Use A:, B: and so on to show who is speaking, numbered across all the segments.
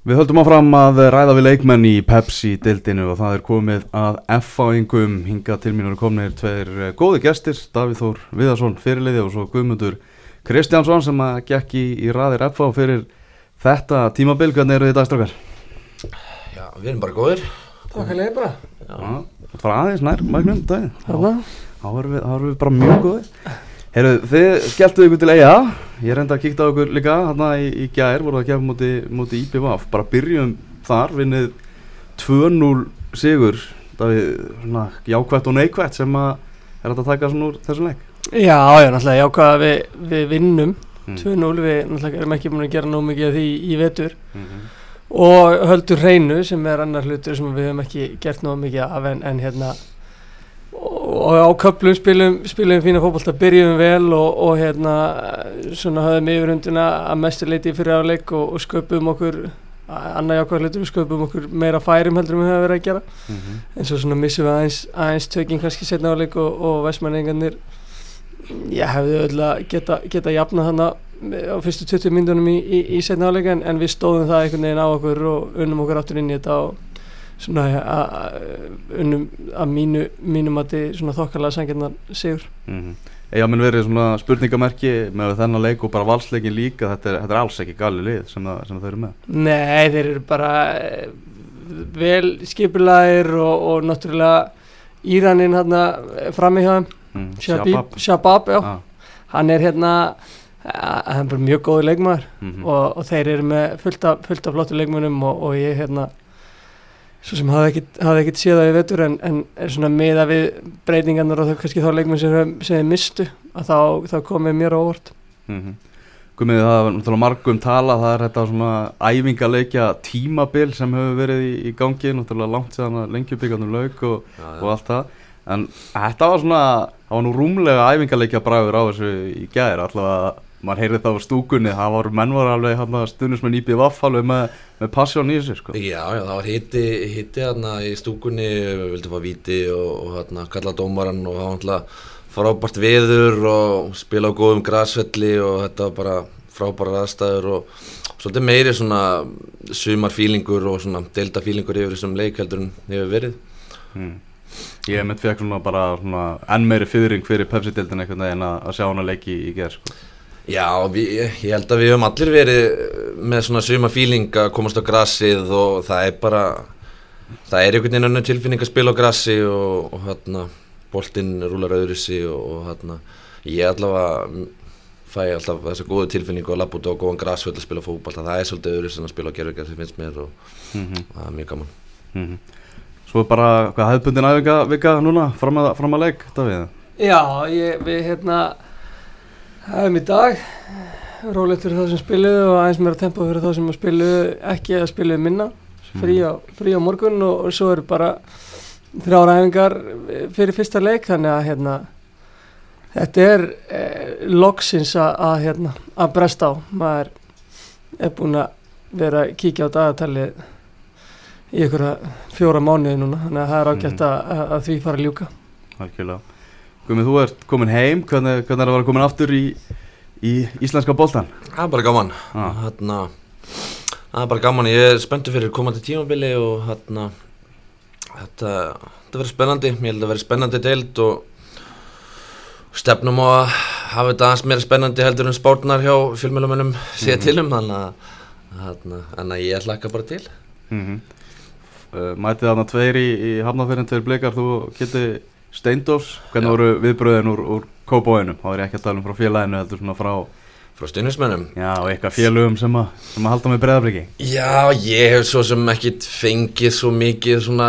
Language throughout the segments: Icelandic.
A: Við höldum áfram að ræða við leikmenn í Pepsi-dildinu og það er komið að F-áingum hinga til mínur komnir tveir eh, góði gestir, Davíð Þór Viðarsson fyrirliði og svo Guðmundur Kristjánsson sem að gekk í, í raðir F-á fyrir þetta tímabil, hvernig eru þið dagstrakar?
B: Já, við erum bara góðir.
C: Takk að leiði bara.
A: Já, það var aðeins nær þá erum við, þá erum við bara mjög góðir. Heyrðu, þið skelltuðu ykkur til eiga, ég reynda að kíkta á ykkur líka, hérna í, í gær voruð að gefa múti, múti IPVAF, bara byrjum þar, vinnið 2-0 sigur, Davíð, svona jákvætt og neikvætt sem að er að taka svona úr þessum leik?
C: Já, já, náttúrulega jákvæða við, við vinnum
A: Mm.
C: 2-0, við náttúrulega erum ekki búin að gera nóg mikið af því í vetur
A: Mm -hmm.
C: og höldur hreinu sem er annar hlutur sem við hefum ekki gert nóg mikið af en, en hérna og á köplum spilum, spilum fína fótbolta, byrjum vel og, og hérna svona höfðum yfirhundina að mestu leiti fyrir áleik og, og sköpum okkur annað jákvæða hlutur, við sköpum okkur meira færum heldur en við höfum verið að gera
A: Mhm.
C: en svo svona missum við aðeins, aðeins tökinn kannski setna áleik og, og vestmanningarnir ég hefði öll að geta, geta jafna þannig á fyrstu 20 myndunum í, í, í setna áleik en, en við stóðum það einhvern veginn á okkur og unnum okkur aftur inn í þetta og svona að- að- unnum að mínu, mínum að þið svona þokkarlega sangjarnar sigur
A: Mm Ég menn verið svona spurningamerki með þennan leik og bara valsleikin líka, þetta er, þetta er alls ekki gali lið sem, það, sem þau eru með.
C: Nei, þeir eru bara eh, vel skipulaðir og, og náttúrulega Íranin hérna frammi hjá þeim
A: Mm.
C: Shabab, Shabab, já
A: Ah.
C: hann er hérna eh, hann er mjög góður leikmaður
A: Mhm.
C: og, og þeir eru með fullt af, fullt af flottu leikmönnum og, og ég hérna svo sem hafði ekkit séð það í vetur en, en er svona meða við breytingarnar og þá kannski þá leikmenn sem, þið mistu að þá, þá komið mér á óvart.
A: Mm Guðmið, það er náttúrulega margum tala, það er þetta svona æfingaleikja tímabil sem hefur verið í, í gangi, náttúrulega langt séðan að lengjubíkarnir lauk og, og allt það. En þetta var svona, það var nú rúmlega æfingaleikja bragur á þessu í gæðir, allavega, maður heyrði það á stúkunni, það var menn var alveg stundismenn íbjöð vaff alveg með, með passjón í þessu, sko.
B: Já, já, það var hitti, hitti hérna í stúkunni, við vildum fá víti og, og hérna kalla dómaran og það var náttúrulega frábært veður og spila á góðum græsvelli og þetta var bara frábæra aðstæður og svolítið meiri svona sumarfílingur og svona deildafílingur yfir þessum leik heldur en hefur verið.
A: Mm. Ég mitt fekk svona bara svona enn meiri fyrring fyrir Pepsi-dildin einhvern veginn að, að sjá hana leiki í gerð, sko.
B: Já, við, ég held að við höfum allir verið með svona sumarfíling að komast á grassið og það er bara, það er einhvern veginn önnur tilfinning að spila á grassi og, og hérna, boltinn rúlar öðruðsi og, og hérna, ég allavega fæ alltaf þessa góðu tilfinningu að lappa út á góðan grassvöld að spila fókbalt, það er svolítið öðruðsi en að spila á gerðugar sem finnst mér og
A: Mm
B: það er mjög gaman.
A: -hmm. Svo er bara, hvað hefðbundin æfinga vika núna, fram að, fram að leik, Davíð?
C: Já, ég, við hérna hefum í dag. Rólegt fyrir þá sem spiluðu og aðeins meira tempo fyrir þá sem spiluðu ekki eða spiluðu minna. Frí á, frí á morgun og, og svo eru bara þrjára æfingar fyrir fyrsta leik þannig að hérna þetta er eh, loksins að, að hérna að bresta á. Maður er búin að vera að kíkja á dagatalið í ykkur fjóra mánuði núna þannig að það er ágætt að, að, að því fara að ljúka.
A: Algjörlega. Guðmið, þú ert komin heim, hvernig, hvernig er það að vera komin aftur í, í íslenska boltan?
B: Það er bara gaman,
A: Ah.
B: hérna, það er bara gaman, ég er spenntur fyrir komandi tímabili og hérna, þetta, þetta verður spennandi, ég held að verður spennandi deild og stefnum á að hafa þetta aðeins meira spennandi heldur en spórnar hjá fjölmjölumennum sé
A: Mhm.
B: til um, þannig að, hérna, að ég hlakka bara til.
A: Mm -hmm. mætið þarna tveir í, í hafnafyrin, tveir blikar, þú geti Steindós, hvernig
B: Já.
A: voru viðbröðin úr, úr Kópóinum? þá er ég ekki að tala um frá félaginu, heldur svona frá,
B: Frá stuðnismennum.
A: já, og eitthvað félögum sem að, sem að halda með breðabliki.
B: Já, ég hef svo sem ekkit fengið svo mikið svona,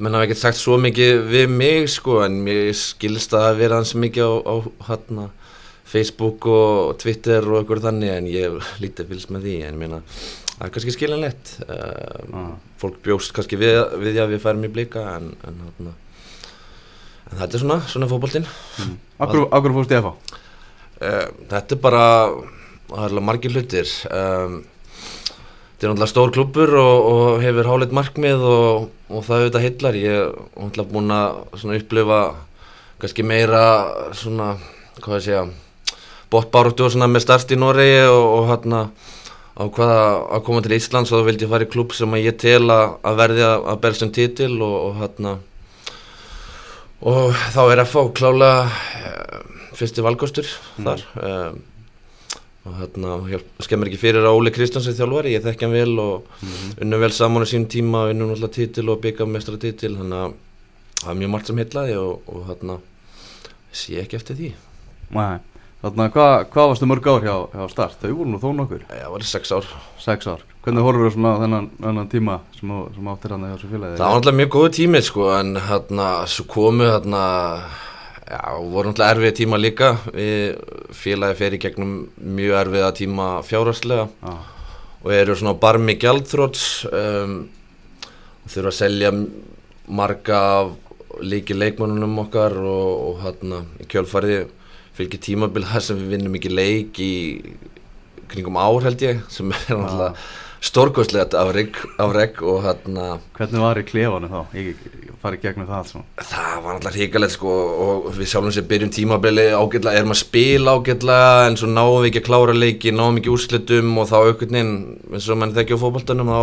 B: menn hafa ekkit sagt svo mikið við mig sko, en mér skilst að vera hans mikið á, á hérna, Facebook og Twitter og eitthvað þannig, en ég hef lítið fylgst með því, en ég meina, það er kannski skiljanlegt, uh,
A: Ah.
B: fólk bjóst kannski við, við því að við færum í blika, en, en en þetta er svona, svona fótboltinn.
A: Mm. Akkur, akkur fórst ég að fá?
B: Uh, þetta er bara það er alveg margir hlutir um, þetta er náttúrulega stór klubbur og, og hefur háleit markmið og, og það auðvitað heillar ég er náttúrulega búin að upplifa kannski meira svona, hvað ég segja bóttbáratu og svona með start í Noregi og, og hérna á ákvaða að koma til Íslands og þá vildi ég fara í klubb sem að ég tel að, verði að, að berst um titil og, og hérna og þá er FH klálega uh, fyrsti valgostur
A: Mm.
B: þar um, og hérna skemmir ekki fyrir að Óli Kristjánsson þjálfari, ég þekki hann vel og
A: Mhm.
B: unnum vel saman á sínum tíma og unnum alltaf titil og byggja mestra titil þannig að það er mjög margt sem heitlaði og, og hérna sé ekki eftir því
A: Nei, þarna, hvað hva varstu mörg ár hjá, hjá start? Þau voru nú þó nokkur,
B: Já, það var sex ár.
A: Sex ár. Hvernig horfur þú svona þennan, þennan tíma sem, sem áttir hann hjá þessu félagi?
B: Það var náttúrulega mjög góð tími sko en hérna svo komu hérna já, voru náttúrulega erfið tíma líka. Við félagi fer í gegnum mjög erfiða tíma fjárhagslega
A: Já,
B: og eru svona barmi gjaldþróts um, þurfa að selja marga líki leikmannunum okkar og, og hérna í kjölfariði fylgir tímabil þar sem við vinnum ekki leik í kringum ár held ég sem er náttúrulega stórkostlegt afreg, afreg og hérna
A: Hvernig var í klefanum þá? Ég, farið gegnum það allt svona
B: Það var alltaf hrikalegt sko og við sjálfum sér byrjum tímabili ágætlega, erum að spila ágætlega en svo náum við ekki að klára leiki, náum ekki úrslitum og þá aukvöldin eins og mann þekkja á fótboltanum þá,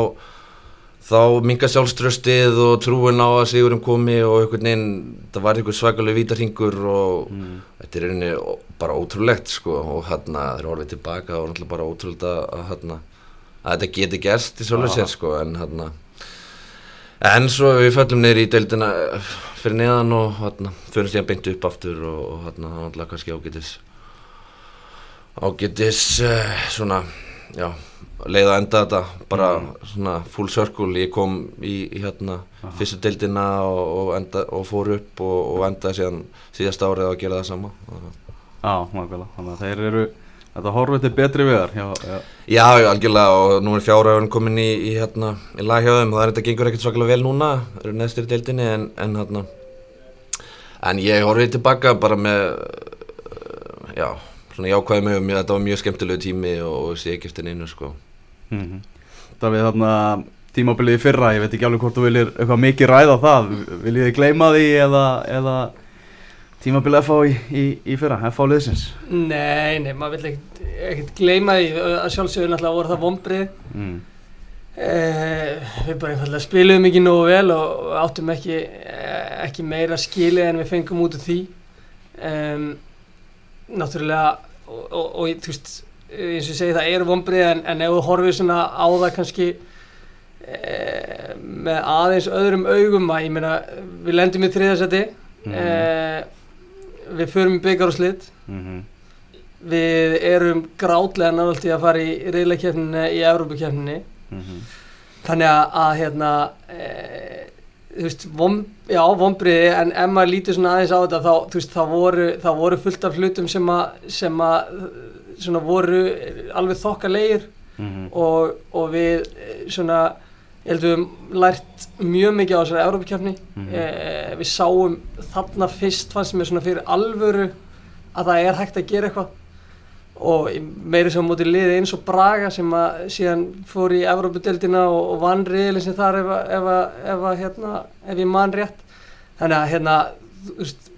B: þá minga sjálfströstið og trúin á að sigurum komi og aukvöldin það var einhver svakalega vítarhingur og
A: mm.
B: þetta er einni bara ótrúlegt sko og hérna þeir orðið tilbaka og náttúrulega bara ótrúlegt að, hérna, að þetta geti gerst í svolítið sér sko en hérna En svo við föllum niður í deildina eh, fyrir neðan og hérna, fyrir síðan beint upp aftur og, hérna, alltaf kannski ágætis ágætis uh, svona, já, leið að enda þetta bara svona full circle, ég kom í, í hérna
A: Aha.
B: fyrstu deildina og, og, enda, og fór upp og, og endaði síðan síðast árið að gera það sama.
A: Já, nákvæmlega. Þannig að þeir eru Þetta horfið til betri hjá, já,
B: Já, já, algjörlega. Og nú er fjára öfn komin í, í, hérna, í lag hjá þeim. Og það er þetta gengur ekkert svakalega vel núna eru neðstir í deildinni en, en hérna en ég horfið tilbaka bara með já, svona jákvæði mig og þetta var mjög skemmtilegu tími og, og sé ekki eftir neinu sko
A: mm Það við þarna tímabilið í fyrra Ég veit ekki alveg hvort þú viljir eitthvað mikið ræða það. Viljið þið gleyma því eða, eða tímabilið FH í, í, í fyrra FH liðsins?
C: Nei, nei, maður vill ekkert, ekkert gleyma því. Að sjálfsögur náttúrulega voru það vombrið
A: mm.
C: eh, Við bara einfallega spilum ekki nógu vel og áttum ekki, eh, ekki meira skilið en við fengum út af því. Um, Náttúrulega og, og, og þú veist, eins og ég segi það eru vombrið en, en ef þú horfir svona á það kannski eh, með aðeins öðrum augum að ég meina við lendum í þriðasæti
A: Mhm.
C: eh, við förum í byggar og slitt
A: Mm
C: við erum grátlega náðalt í að fara í reyðleikefninu í Evrópukefninu
A: -hmm.
C: þannig að, að hérna e, þú veist, vom, já, vombriði en ef maður lítur svona aðeins á þetta þá, þú veist, það voru, það voru fullt af hlutum sem að, sem að svona voru alveg þokkalegir
A: Mhm.
C: og, og við eh, svona, ég held við höfum lært mjög mikið á þessari Evrópukefni
A: Mhm.
C: e, við sáum þarna fyrst fannst mér svona fyrir alvöru að það er hægt að gera eitthvað. Og meiri sem móti liði eins og Braga sem að síðan fór í Evrópudeldina og, og vann riðilin sem þar ef, að- ef, að- ef, að, hérna, ef ég man rétt. Þannig að hérna þú veist,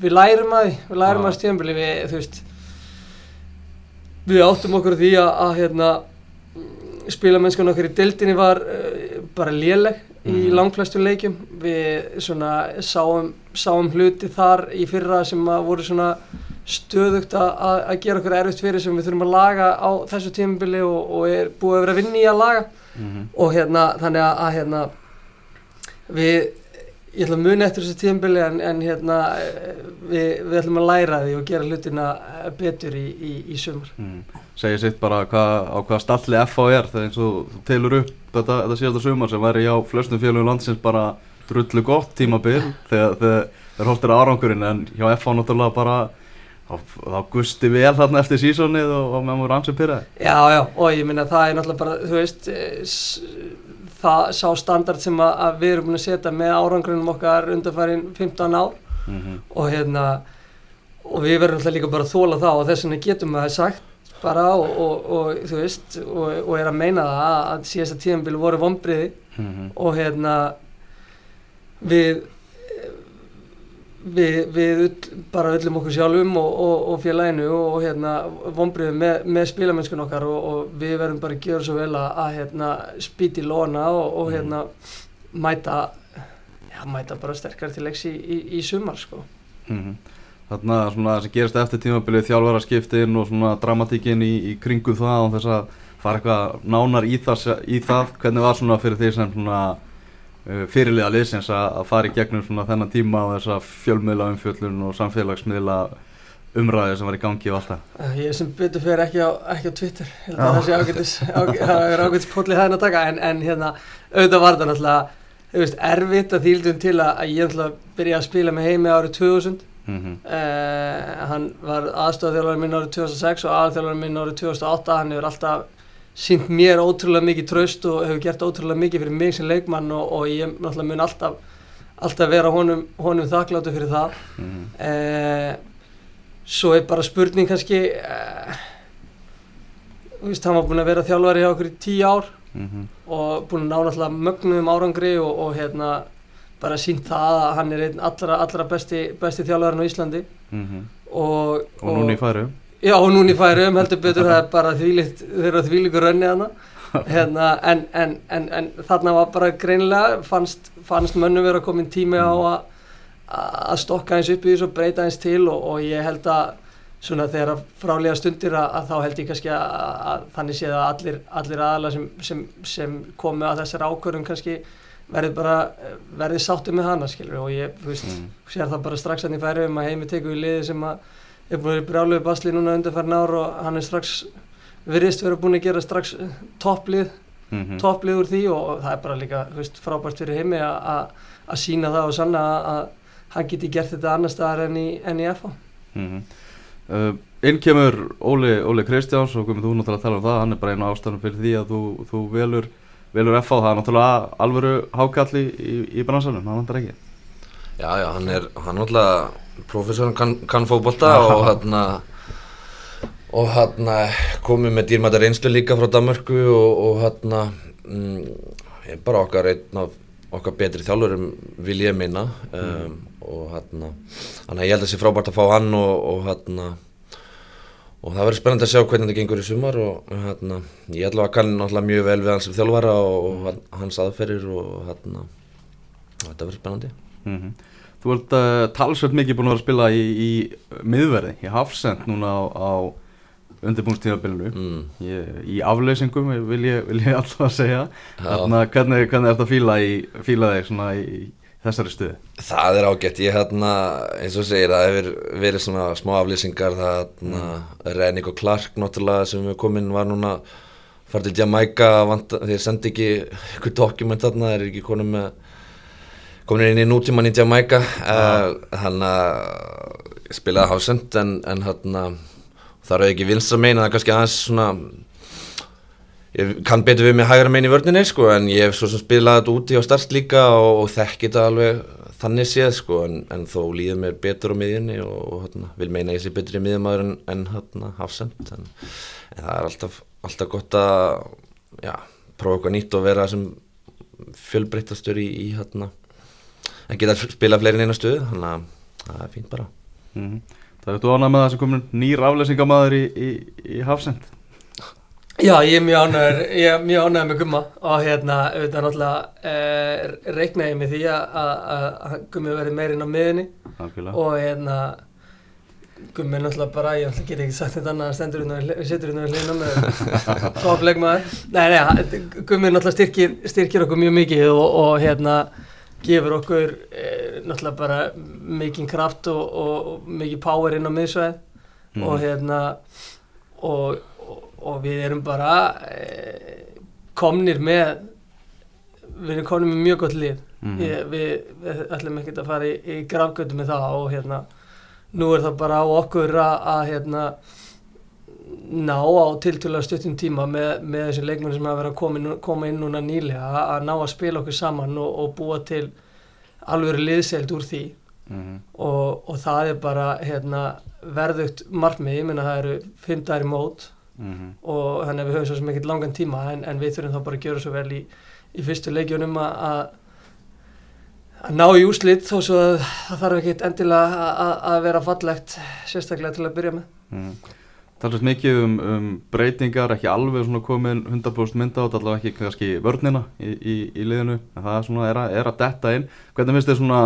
C: við lærum að því við lærum að stjórnbili við þú veist við áttum okkur því að, að hérna spilamennskan okkur í deildinni var uh, bara léleg í
A: Mhm.
C: langflestum leikjum við svona sáum, sáum hluti þar í fyrra sem að voru svona stöðugt að, gera okkur erfitt fyrir sem við þurfum að laga á þessu tímabili og, og er búið að vera að vinna í að laga
A: Mhm.
C: og hérna þannig að, að hérna við ég ætla að muna eftir þessu tímabili en, en hérna eh, við, við ætlum að læra því og gera hlutina betur í, í, í sumar.
A: Mm. segja sitt bara hvað, á hvað stalli FH er þegar eins og þú telur upp þetta, þetta síðasta sumar sem væri hjá flestum félagum landsins bara drullu gott tímabil þegar, þegar, þegar hóttir árangurinn en hjá FH náttúrulega bara þá, gusti vel þarna eftir sísonið og, og með múið rannsum pyrraði
C: Já, já, og ég minna það er náttúrulega bara, þú veist, eh, það sá standard sem að, við erum búin að setja með árangrunum okkar undanfærin 15 ár
A: mm -hmm.
C: og hérna, og við verðum alltaf líka bara að þóla það og þess vegna getum við það sagt bara og, og, og þú veist, og, og er að meina það að, að síðasta tíðanbílu voru vonbriði
A: Mm -hmm.
C: og hérna við við, við bara öllum okkur sjálfum og, og, og félaginu og, hérna vonbriðum með, með spílamennskun okkar og, og við verðum bara að gera svo vel að, að hérna spýti lóna og
B: Mm.
C: hérna mæta já, mæta bara sterkar til leiks í, í, í sumar sko
A: Mhm. Þarna svona sem gerist eftir tímabilið þjálfara skiptin og svona dramatíkin í, í kringum það og þess að fara eitthvað nánar í það, í það hvernig var svona fyrir því sem svona uh, fyrirliða liðsins að, fara í gegnum svona þennan tíma og þessa fjölmiðla umfjöllun og samfélagsmiðla umræði sem var í gangi og allt það.
C: Uh, Ég sem betur fyrir ekki á, ekki á Twitter. Held að það sé ágætis pótlið hæðin að taka en, en hérna, auðvitað var það náttúrulega erfitt að þýldum til að, að ég náttúrulega byrja að spila með heimi árið 2000
A: mm -hmm.
C: uh, hann var aðstofþjálfari minn árið 2006 og aðalþjálfari minn árið 2008 hann hefur alltaf sínt mér ótrúlega mikið tröst og hefur gert ótrúlega mikið fyrir mig sem leikmann og, og ég náttúrulega mun alltaf alltaf vera honum, honum þakkláttu fyrir það
A: Mm -hmm.
C: Eh, svo er bara spurning kannski þú veist, hann var búinn að vera þjálfari hjá okkur í tíu ár
A: Mhm.
C: og búinn að ná náttúrulega mögnum árangri og, og hérna bara sínt það að hann er einn allra, allra besti, besti þjálfarinn á Íslandi
A: Mhm.
C: og,
A: og núna í færu
C: Já, og núna í færi um heldur betur það er bara þvílíkt, þeir eru þvílíkur rönni hana hérna, en, en, en, en þarna var bara greinilega fannst, fannst mönnum vera komin tími á að að stokka eins upp í þessu og breyta eins til og, og ég held að svona þegar frálega stundir að, að þá held ég kannski að, að þannig séð að allir, allir aðalega sem, sem, sem komu að þessar ákvörðum kannski verði bara verði sáttu með hana skilur og ég þú veist,
A: Mm.
C: sér það bara strax hann í færi um að heimi teku í liði sem að er búin að vera í brjálugu basli núna undarfærin ár og hann er strax virðist vera búin að gera strax eh, topplið
A: Mhm.
C: topplið úr því og, það er bara líka veist, frábært fyrir heimi að- að að sína það og sanna að, að hann geti gert þetta annar staðar en í, en í FH
A: Mm -hmm. uh, inn kemur Óli, Óli Kristjáns og komið þú náttúrulega að tala um það hann er bara einu ástæðan fyrir því að þú, þú velur, velur FH, það er náttúrulega alvöru hákalli í, í bransanum, það vantar ekki
B: Já, já, hann er, hann er alltaf professorinn kann, kann fótbolta og hann og hann komið með dýrmæta reynslu líka frá Danmörku og, og hann mm, er bara okkar einn af okkar betri þjálfurum vil ég minna. Um, og hann hann ég held að það sé frábært að fá hann og, og hann og það verður spennandi að sjá hvernig þetta gengur í sumar og hann ég held að kann náttúrulega mjög vel við hans sem þjálfara og, og hann, hans aðferðir og hann þetta verður spennandi.
A: Mm Þú ert uh, talsveit mikið búin að vera að spila í, í miðverði, í Hafsend núna á, á undirbúnstíðabilinu
B: mm.
A: í afleysingum vil ég, vil ég alltaf að segja. Þarna, hvernig, hvernig er þetta að fíla, í, fíla þig svona í, þessari stuði?
B: Það er ágætt, ég hérna, eins og segir, það hefur verið svona smá aflýsingar, það hérna, Rennik og Clark náttúrulega sem við komin var núna farið til Jamaica, þeir sendi ekki eitthvað dokument þarna, þeir eru ekki konum með, komin inn í nútíman í Jamaica, uh, hann að spilaði hásend en, en hérna, það er ekki vinstra megin, það er kannski aðeins svona, ég kann betur við með hægra megin í vörninni sko en ég hef svo sem spilað þetta úti á starst líka og, og þekki þetta alveg þannig séð sko en, en þó líður mér betur á miðjunni og, og hérna, vil meina ég sé betur í miðjumæður en, en hérna hafsend en, en það er alltaf, alltaf gott að já, prófa eitthvað nýtt og vera sem fjölbreyttastur í, í hérna en geta spilað fleiri en eina stöðu þannig að það er fínt bara.
A: Mm Það er þú ánað með það sem komin nýr afleysingamæður í, í, í Hafsend
C: Já, ég er mjög ánægður, ég er mjög ánægður með Gumma og hérna, auðvitað náttúrulega eh, reikna ég með því að, að, að Gummi verði meirinn á miðinni
A: Algjörlega.
C: og hérna Gummi er náttúrulega bara, ég get ekki sagt þetta annað, hérna, við setur hérna við hlýna með toppleikmaður. Nei, nei, hann- Gummi er náttúrulega styrkir, styrkir okkur mjög mikið og, og hérna gefur okkur eh, náttúrulega bara mikinn kraft og, og, og mikið power inn á miðsvæð
A: Mhm.
C: og hérna og, og, og við erum bara eh, komnir með við erum komnir með mjög gott lið
A: Mhm.
C: ég, við, við ætlum ekkert að fara í, í grafgötu með það og hérna nú er það bara á okkur að, að hérna ná á tiltölulega stuttum tíma með, með þessi leikmenn sem hafa verið að koma inn, koma inn núna nýlega að, ná að spila okkur saman og, og búa til alveg liðseld úr því
A: Mhm.
C: og, og það er bara hérna, verðugt markmið, ég meina það eru fimm dagar í mót
A: Mhm.
C: og þannig að við höfum svo ekkert langan tíma en, en við þurfum þá bara að gera svo vel í, í fyrstu leikjunum að, að ná í úslit þó svo að það þarf ekki endilega að, að vera fallegt sérstaklega til að byrja með
A: Mm. Talast mikið um, um breytingar, ekki alveg svona komin 100% mynda át, allavega ekki kannski vörnina í, í, í liðinu, en það er svona er að, er að detta inn. Hvernig finnst þið svona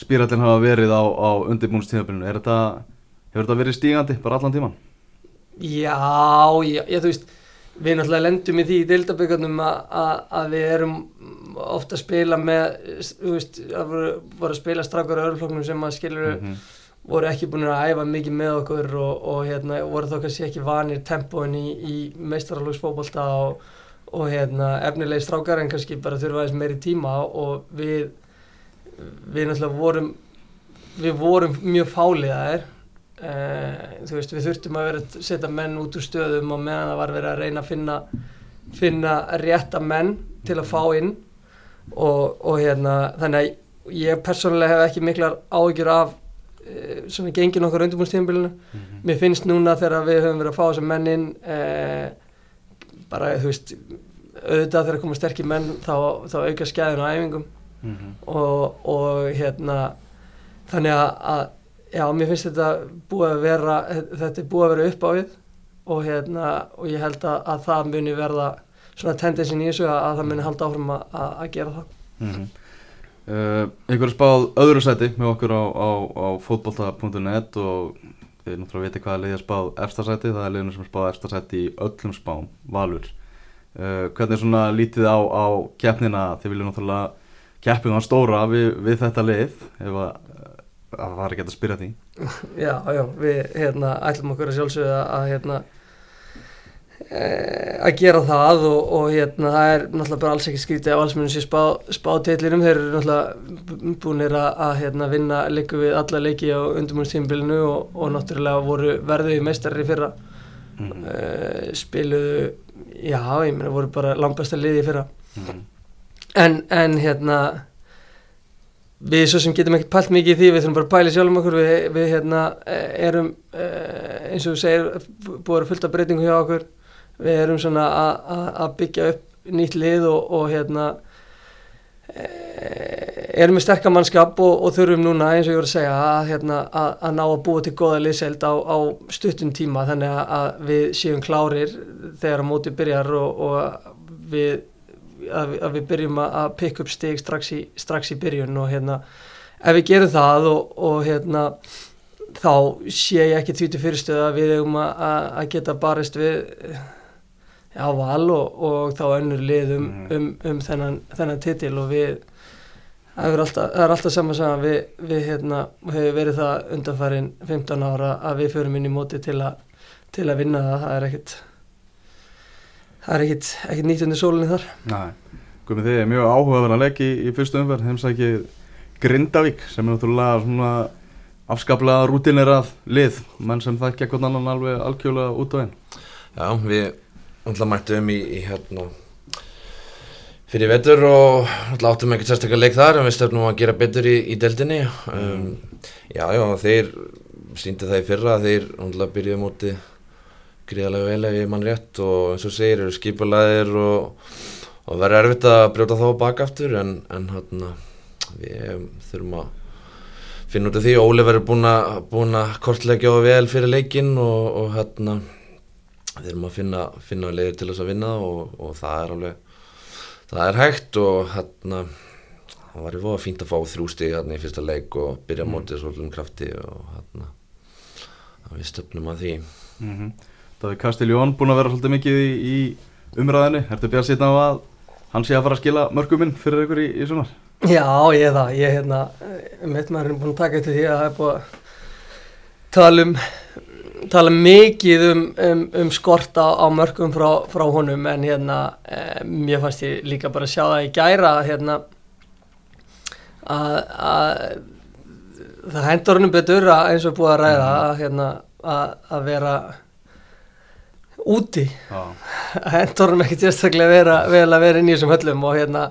A: spírallin hafa verið á, á undirbúinstíðabilinu? Er þetta, hefur þetta verið stígandi bara allan tíman?
C: Já, já, já, þú veist, við náttúrulega lendum í því í deildaböggarnum að við erum ofta að spila með, þú veist, að voru, voru að spila strákar öðrufloknum sem að skilur
A: Mm -hmm.
C: Voru ekki búin að æfa mikið með okkur og, og hérna, voru þá kannski ekki vanir tempóin í, í meistaralóksfókbalta og, og hérna, efnilegi strákar en kannski bara þurfa aðeins meiri tíma og við við náttúrulega vorum við vorum mjög fáliðaðir eh, þú veist við þurftum að vera að setja menn út úr stöðum og meðan það var verið að reyna að finna finna rétta menn til að fá inn og, og hérna þannig að ég persónulega hef ekki miklar áhyggjur af svona gengin okkar undirbúinstíðanbílunu mér finnst núna þegar við höfum verið að fá þessar menn inn eh, bara þú veist auðvitað þegar koma sterkir menn þá, þá auka skæðin á æfingum.
A: Mm -hmm.
C: og, og hérna þannig að, að já, mér finnst þetta búið að vera þetta er búið að vera upp á við. Og hérna, og ég held að, að það muni verða svona tendensin í þessu að, að það muni halda áfram að gera það.
A: Mm -hmm. Uh, einhver er spáð öðru sæti með okkur á, á, á fótbolta.net og þið náttúrulega veitir hvaða liðið er spáð efsta sæti, það er liðinu sem er spáð efsta sæti í öllum spám, Valur. Uh, hvernig er svona lítið á, á keppnina, þið viljum náttúrulega keppið hann stóra við, við þetta lið ef að, að það var ekki að spyrja því.
C: Já, já, við hérna ætlum okkur að sjálfsögða að, að hérna að gera það og, og hérna það er náttúrulega bara alls ekki skrítið af alls munum sér spá, spátitlinum. Þeir eru náttúrulega búinir að, að hérna vinna leiku við alla leiki á undumúrstímbilinu og, og náttúrulega voru verðuði meistarri fyrra.
A: Mm.
C: e, spiluðu já, ég meina voru bara langbæsta liði fyrra.
A: Mm.
C: en, en hérna við svo sem getum ekkert pælt mikið í því við þurfum bara að pæla sjálfum okkur. Við, við hérna eh, erum eh, eins og þú segir búið að af breytingu hjá okkur við erum svona að- byggja upp nýtt lið og, og hérna eh, erum með sterkar mannskap og, og þurfum núna eins og ég voru að segja að, hérna, að, að ná að búa til goða liðseld á, á stuttum tíma. Þannig að, við séum klárir þegar að móti byrjar og, og við að, við- að við byrjum að, pikka upp stig strax í, strax í byrjun og hérna ef við gerum það og, hérna þá sé ég ekki því til fyrirstöðu að við að að geta barist við já, val og, og þá önnur lið um,
A: Mhm.
C: um, um þennan, þennan titil og við það er alltaf, það alltaf saman saman við, við hérna, hefur verið það undanfærin 15 ára að við förum inn í móti til, a, til að vinna það, það er ekkit það er ekkit, ekkit nýtt undir sólinni þar.
A: Nei, komið þið er mjög áhugaverðan að leggja í, í fyrstu umverð heimsæki Grindavík sem er náttúrulega svona afskaplega rútinerað lið. Menn sem þekkja hvern annan alveg algjörlega út á einn.
B: Já, við alltaf mættum í, í hérna fyrir vetur og áttum ekkert sérstaklega leik þar en við stefnum að gera betur í, í deldinni um, Já, já, þeir sýndi það í fyrra þeir alltaf byrjuði móti gríðarlega vel ef ég mann rétt og eins og segir eru skipulaðir og, og verður erfitt að brjóta þá baka aftur en, en hérna við þurfum að finna út af því. Óli verður búin að, kortleggja og vel fyrir leikinn og, og hérna erum að finna, finna leiðir til þess að vinna og, og það er alveg það er hægt og hérna það var í voða fínt að fá þrjú stig hérna í fyrsta leik og byrja mm. mótið svolítið krafti og hérna við stöfnum að því
A: mm -hmm. Davíð Kastiljón búin að vera svolítið mikið í, í umræðinu Ertu bjart sýtna á að hann sé að fara að skila mörguminn fyrir ykkur í, í sumar?
C: Já, ég er það, ég hérna, mitt maður er búin að taka eftir því að það er búin að tala um, tala mikið um, um, um skorta á mörgum frá, frá honum en hérna, eh, mér fannst ég líka bara að sjá það í gæra hérna, að, að það hendur honum betur að eins og búið að ræða að, hérna, að, að vera úti.
A: Já,
C: hendur hann ekki sérstaklega vera, vel að vera inn í þessum höllum og hérna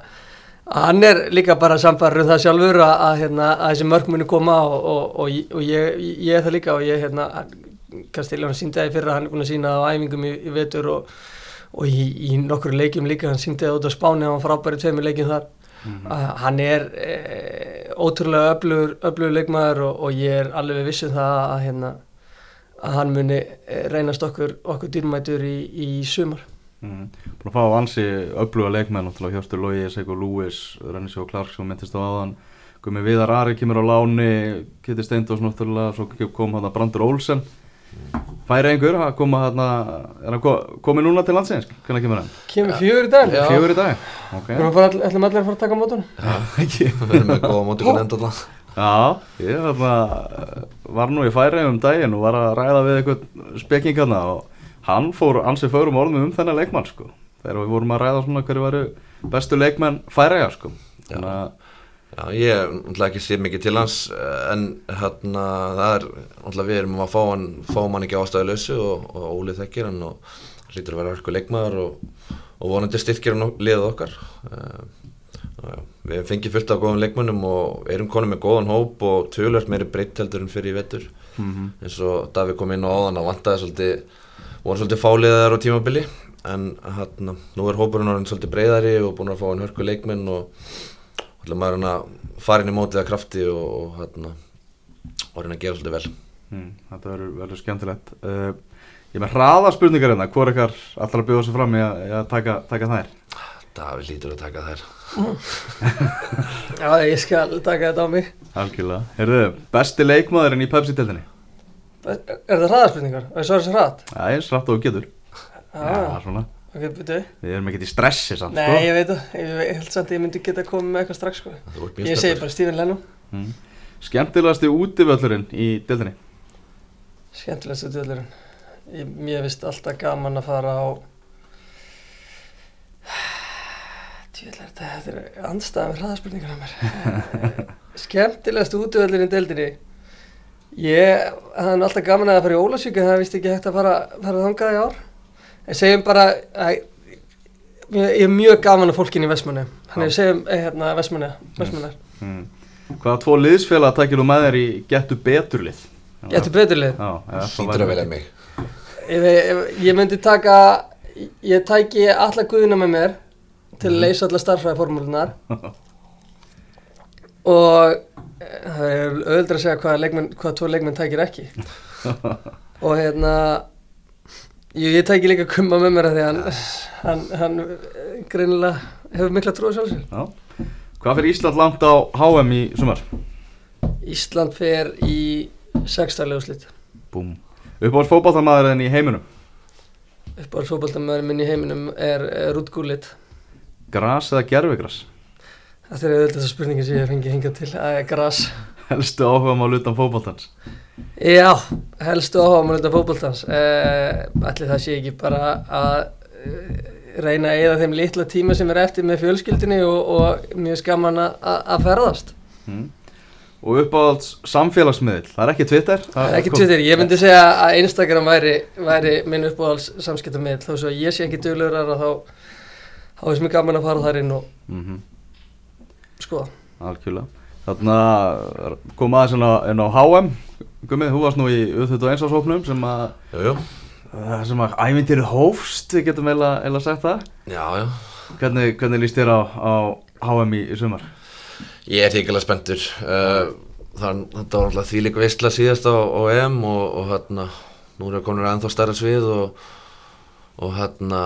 C: hann er líka bara samfæður um það sjálfur að, að, hérna, að þessi mörg muni koma og, og, og, og ég, ég er það líka og ég hérna, Kastiljón síndi það í fyrra, hann er búin að sína á æfingum í, í vetur og, og í, í nokkru leikjum líka, hann síndi það út á Spáni, hann var frábæri tveimur leikjum þar mm. hann er e, ótrúlega öflugur, öflugur leikmaður og, og ég er alveg vissum það að, hérna, að hann muni e, reynast okkur, okkur dýrmætur í, í sumar
A: Mm. Búin að fá ansi öfluga leikmenn Hjörstur Lógi, Seiko Lewis, Rennisjó Clark sem myndist á aðan Gumi Viðar Ari kemur á láni Kitty Steindós náttúrulega, svo kom hann að Brandur Olsen færi einhver að koma hann er hann komið núna til landsins, hvernig kemur hann?
C: Kemur fjögur í dag.
A: Fjögur í dag, ok.
C: Þú ætlum allir að fara að taka mótun?
B: Já, við erum með góða mótukun enda
A: Já, ég var nú í færi um daginn og var að ræða við eitthvað spekking hann og hann fór ansið förum orðum um þennan leikmann sko. Þegar við vorum að ræða svona hverju varu bestu leikmenn færæja sko.
B: Þannig að Já, ég er náttúrulega ekki sér mikið til hans en hérna það er náttúrulega við erum að fá hann, fá hann ekki ástæðu lausu og, og Ólið þekkir hann og hlýtur að vera verku leikmaður og, og vonandi styrkir hann liðað okkar uh, já, við fengið fullt af góðum leikmannum og erum konum með góðan hóp og tölvöld meiri breytt heldur en fyrir í vettur mm -hmm. eins og Davík kom inn á áðan að vantaði svolítið voru svolítið fáliðar á tímabili en hérna, nú er hópurinn orðin svolítið breyðari og búin að fá einn hörku leikminn og ætla maður hann að fara inn í mótið að krafti og hérna orðin að gera svolítið vel.
A: Mm, Þetta verður verður skemmtilegt. Uh, Ég með hraða spurningar hérna, hvað er ekkar allra að bjóða sér fram í að, að taka, taka þær?
B: Davíð lítur að taka þær.
C: Já, ég skal taka þetta á mig.
A: Algjörlega, heyrðu, besti leikmaðurinn í Pepsi-teltinni?
C: Er það hraðarspurningar? Er það svo hraðt?
A: Já, eins hraðt og getur.
C: Já,
A: svona
C: Ok, byrju
A: Við erum ekkert í stressi samt,
C: Nei, sko? ég veit það, ég held samt að ég myndi geta komið með eitthvað strax, sko Ég segi bara Stephen Lennon
A: mm. Skemmtilegasti útivöllurinn í deltinni?
C: Skemmtilegasti útivöllurinn ég, Mér finnst alltaf gaman að fara á Tjóðlega, þetta er andstæðan við hraðarspurningar á mér Skemmtilegasti útivöllurinn í deltinni Ég hafði alltaf gaman að fara í Ólasvík en það vist ekki hægt að fara, fara þangað í ár. Ég segjum bara að ég er mjög gaman af fólkin í Vestmanni. Þannig að segjum eh, hérna Vestmanni. Vestmanni. Mm.
A: Mm. Hvaða tvo liðsfélag takir þú með þér í Getur Beturlið?
C: Getur Beturlið?
B: Já, hlýtur að velja mig.
C: Ég, ég, ég myndi taka, ég tæki alla guðina með mér til að mhm. leysa alla starfræðiformúlunar og það er auðvitað að segja hvaða leikmenn, hvaða tvo leikmenn tækir ekki og hérna ég, ég tækir líka kumma með mér að því hann, hann, hann greinilega hefur mikla trúið sjálfsveil
A: Hvað fyrir Ísland langt á HM í sumar?
C: Ísland fer í sextarlegu slitt
A: Búm Uppáhalds fókbaltamæðurinn í heiminum?
C: Uppáhalds fókbaltamæðurinn í heiminum er, er Rútgúlit
A: Gras eða gerfigras?
C: Þetta er auðvitað þessa spurningi sem ég fengi hingað til að græs
A: Helstu áhuga mál utan fókbóltans?
C: Já, helstu áhuga fókbóltans uh, Allir það sé ekki bara að uh, reyna að eða þeim litla tíma sem er eftir með fjölskyldinni og, og mjög skaman að ferðast. Mm.
A: Og uppáhalds samfélagsmiðl, það er ekki Twitter?
C: Það er ekki Twitter, ég myndi segja að Instagram væri, væri minn uppáhalds samskiptamiðl þó svo ég sé ekki döglegur að þá þá er sem ég gaman að fara þar inn og mm -hmm skoða.
A: Algjörlega Þannig að koma aðeins inn á HM Gummið, þú varst nú í auðvitað einsásóknum sem að sem að ævintýrið hófst, við getum eila sagt það.
B: Já, já.
A: Hvernig, hvernig líst þér á, á HM í, í sumar?
B: Ég er tíkilega spenntur. Uh, þetta var alltaf því líka veistla síðast á, á EM og, og hérna nú er það komin ennþá stærra svið og, og hérna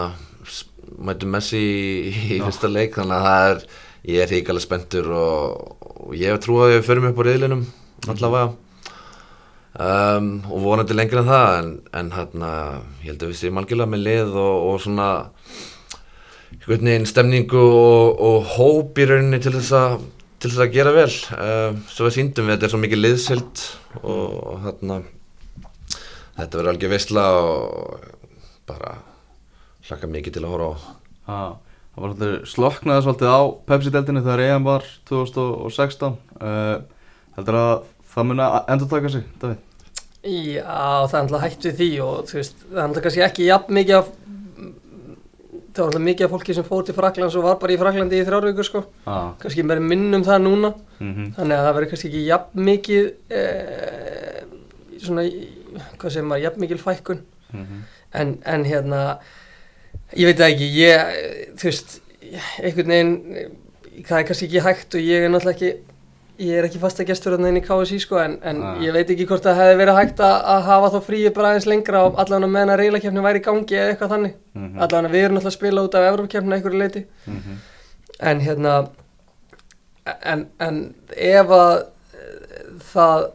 B: mætum Messi í, í fyrsta leik þannig að það er ég er híkala spenntur og, og ég trúið að við förum upp á reyðlinum allavega. Um, og vonandi lengur en það en, en hérna, ég held að við séum algjörlega með lið og, og svona einhvern veginn stemningu og, og hóp í rauninni til þess að til þess að gera vel. Uh, svo við síndum við að þetta er svo mikið liðsild og hérna þetta verður algjör veistla og bara hlaka mikið til að horfa á.
A: Ah það var svolítið sloknaði svolítið á Pepsi-deltinu þegar EM var 2016 uh, heldur að það muni að endur taka sig, David?
C: Já, það er alltaf hægt við því og veist, það er alltaf kannski ekki jafn mikið af það var alltaf mikið af fólki sem fór til Fraklands og var bara í Fraklandi í þrjárvíkur sko ah. kannski mér minnum það núna mm -hmm. þannig að það verður kannski ekki jafn mikið eh, svona, hvað segir maður, jafn mikið fækkun mm -hmm. en, en hérna Ég veit ekki, ég, þú veist, einhvern veginn, það er kannski ekki hægt og ég er náttúrulega ekki ég er ekki fasta gestur þarna inn í KSI sko en, en
A: Nei.
C: ég veit ekki hvort það hefði verið hægt að, að hafa þá fríið bara aðeins lengra og allavega meðan að reylakefni væri í gangi eða eitthvað þannig
A: Mhm.
C: allavega við erum náttúrulega að spila út af Evrópakefni einhverju leiti
A: Mhm.
C: en hérna en, en ef að eh, það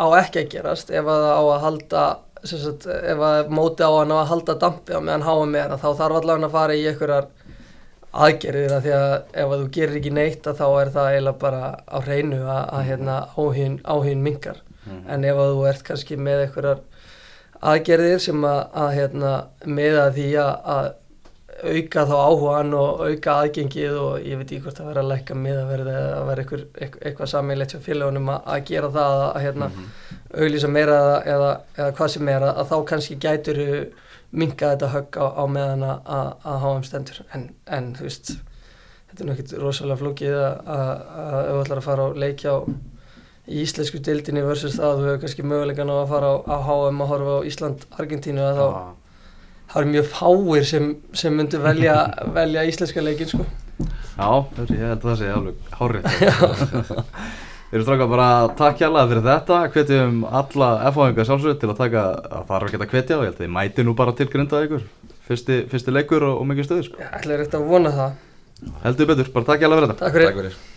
C: á ekki að gerast ef að það á að halda sagt, ef að móti á hann að halda dampi á meðan háum með hann þá þarf allavega að fara í einhverjar aðgerðir að því að ef að þú gerir ekki neitt að þá er það eiginlega bara á hreinu að, að hérna, áhugin, áhugin minkar.
A: Mhm.
C: en ef að þú ert kannski með einhverjar aðgerðir sem að, að hérna, meða því að, að auka þá áhugan og auka aðgengið og ég veit ekki hvort að vera að lækka miðaverði eða að vera eitthvað, sammeilegt hjá félagunum að, gera það að hérna, auglýsa meira eða, eða, eða hvað sem er að, að þá kannski gætur minka þetta högg á, á meðan að, að, að háum stendur. En, en þú veist þetta er ekkert rosalega flókið að, að, að að fara á leikja á í íslensku dildinni versus það að þú hefur kannski mögulegan á að fara á, HM og horfa á Ísland-Argentínu að þá það eru mjög fáir sem, sem myndu velja, velja íslenska leikin sko.
A: Já, ég held að það sé alveg hárið Við erum strákað bara takk hjálpa fyrir þetta hvetjum alla F-áðingar sjálfsögur til að taka að það er ekki að hvetja og ég held að þið mæti nú bara til grinda ykkur fyrsti, fyrsti leikur og, og mikið stöður sko.
C: Ætla er eftir að vona það?
A: Heldur betur, bara takk hjálpa fyrir þetta.
C: Takk fyrir.
B: Takk fyrir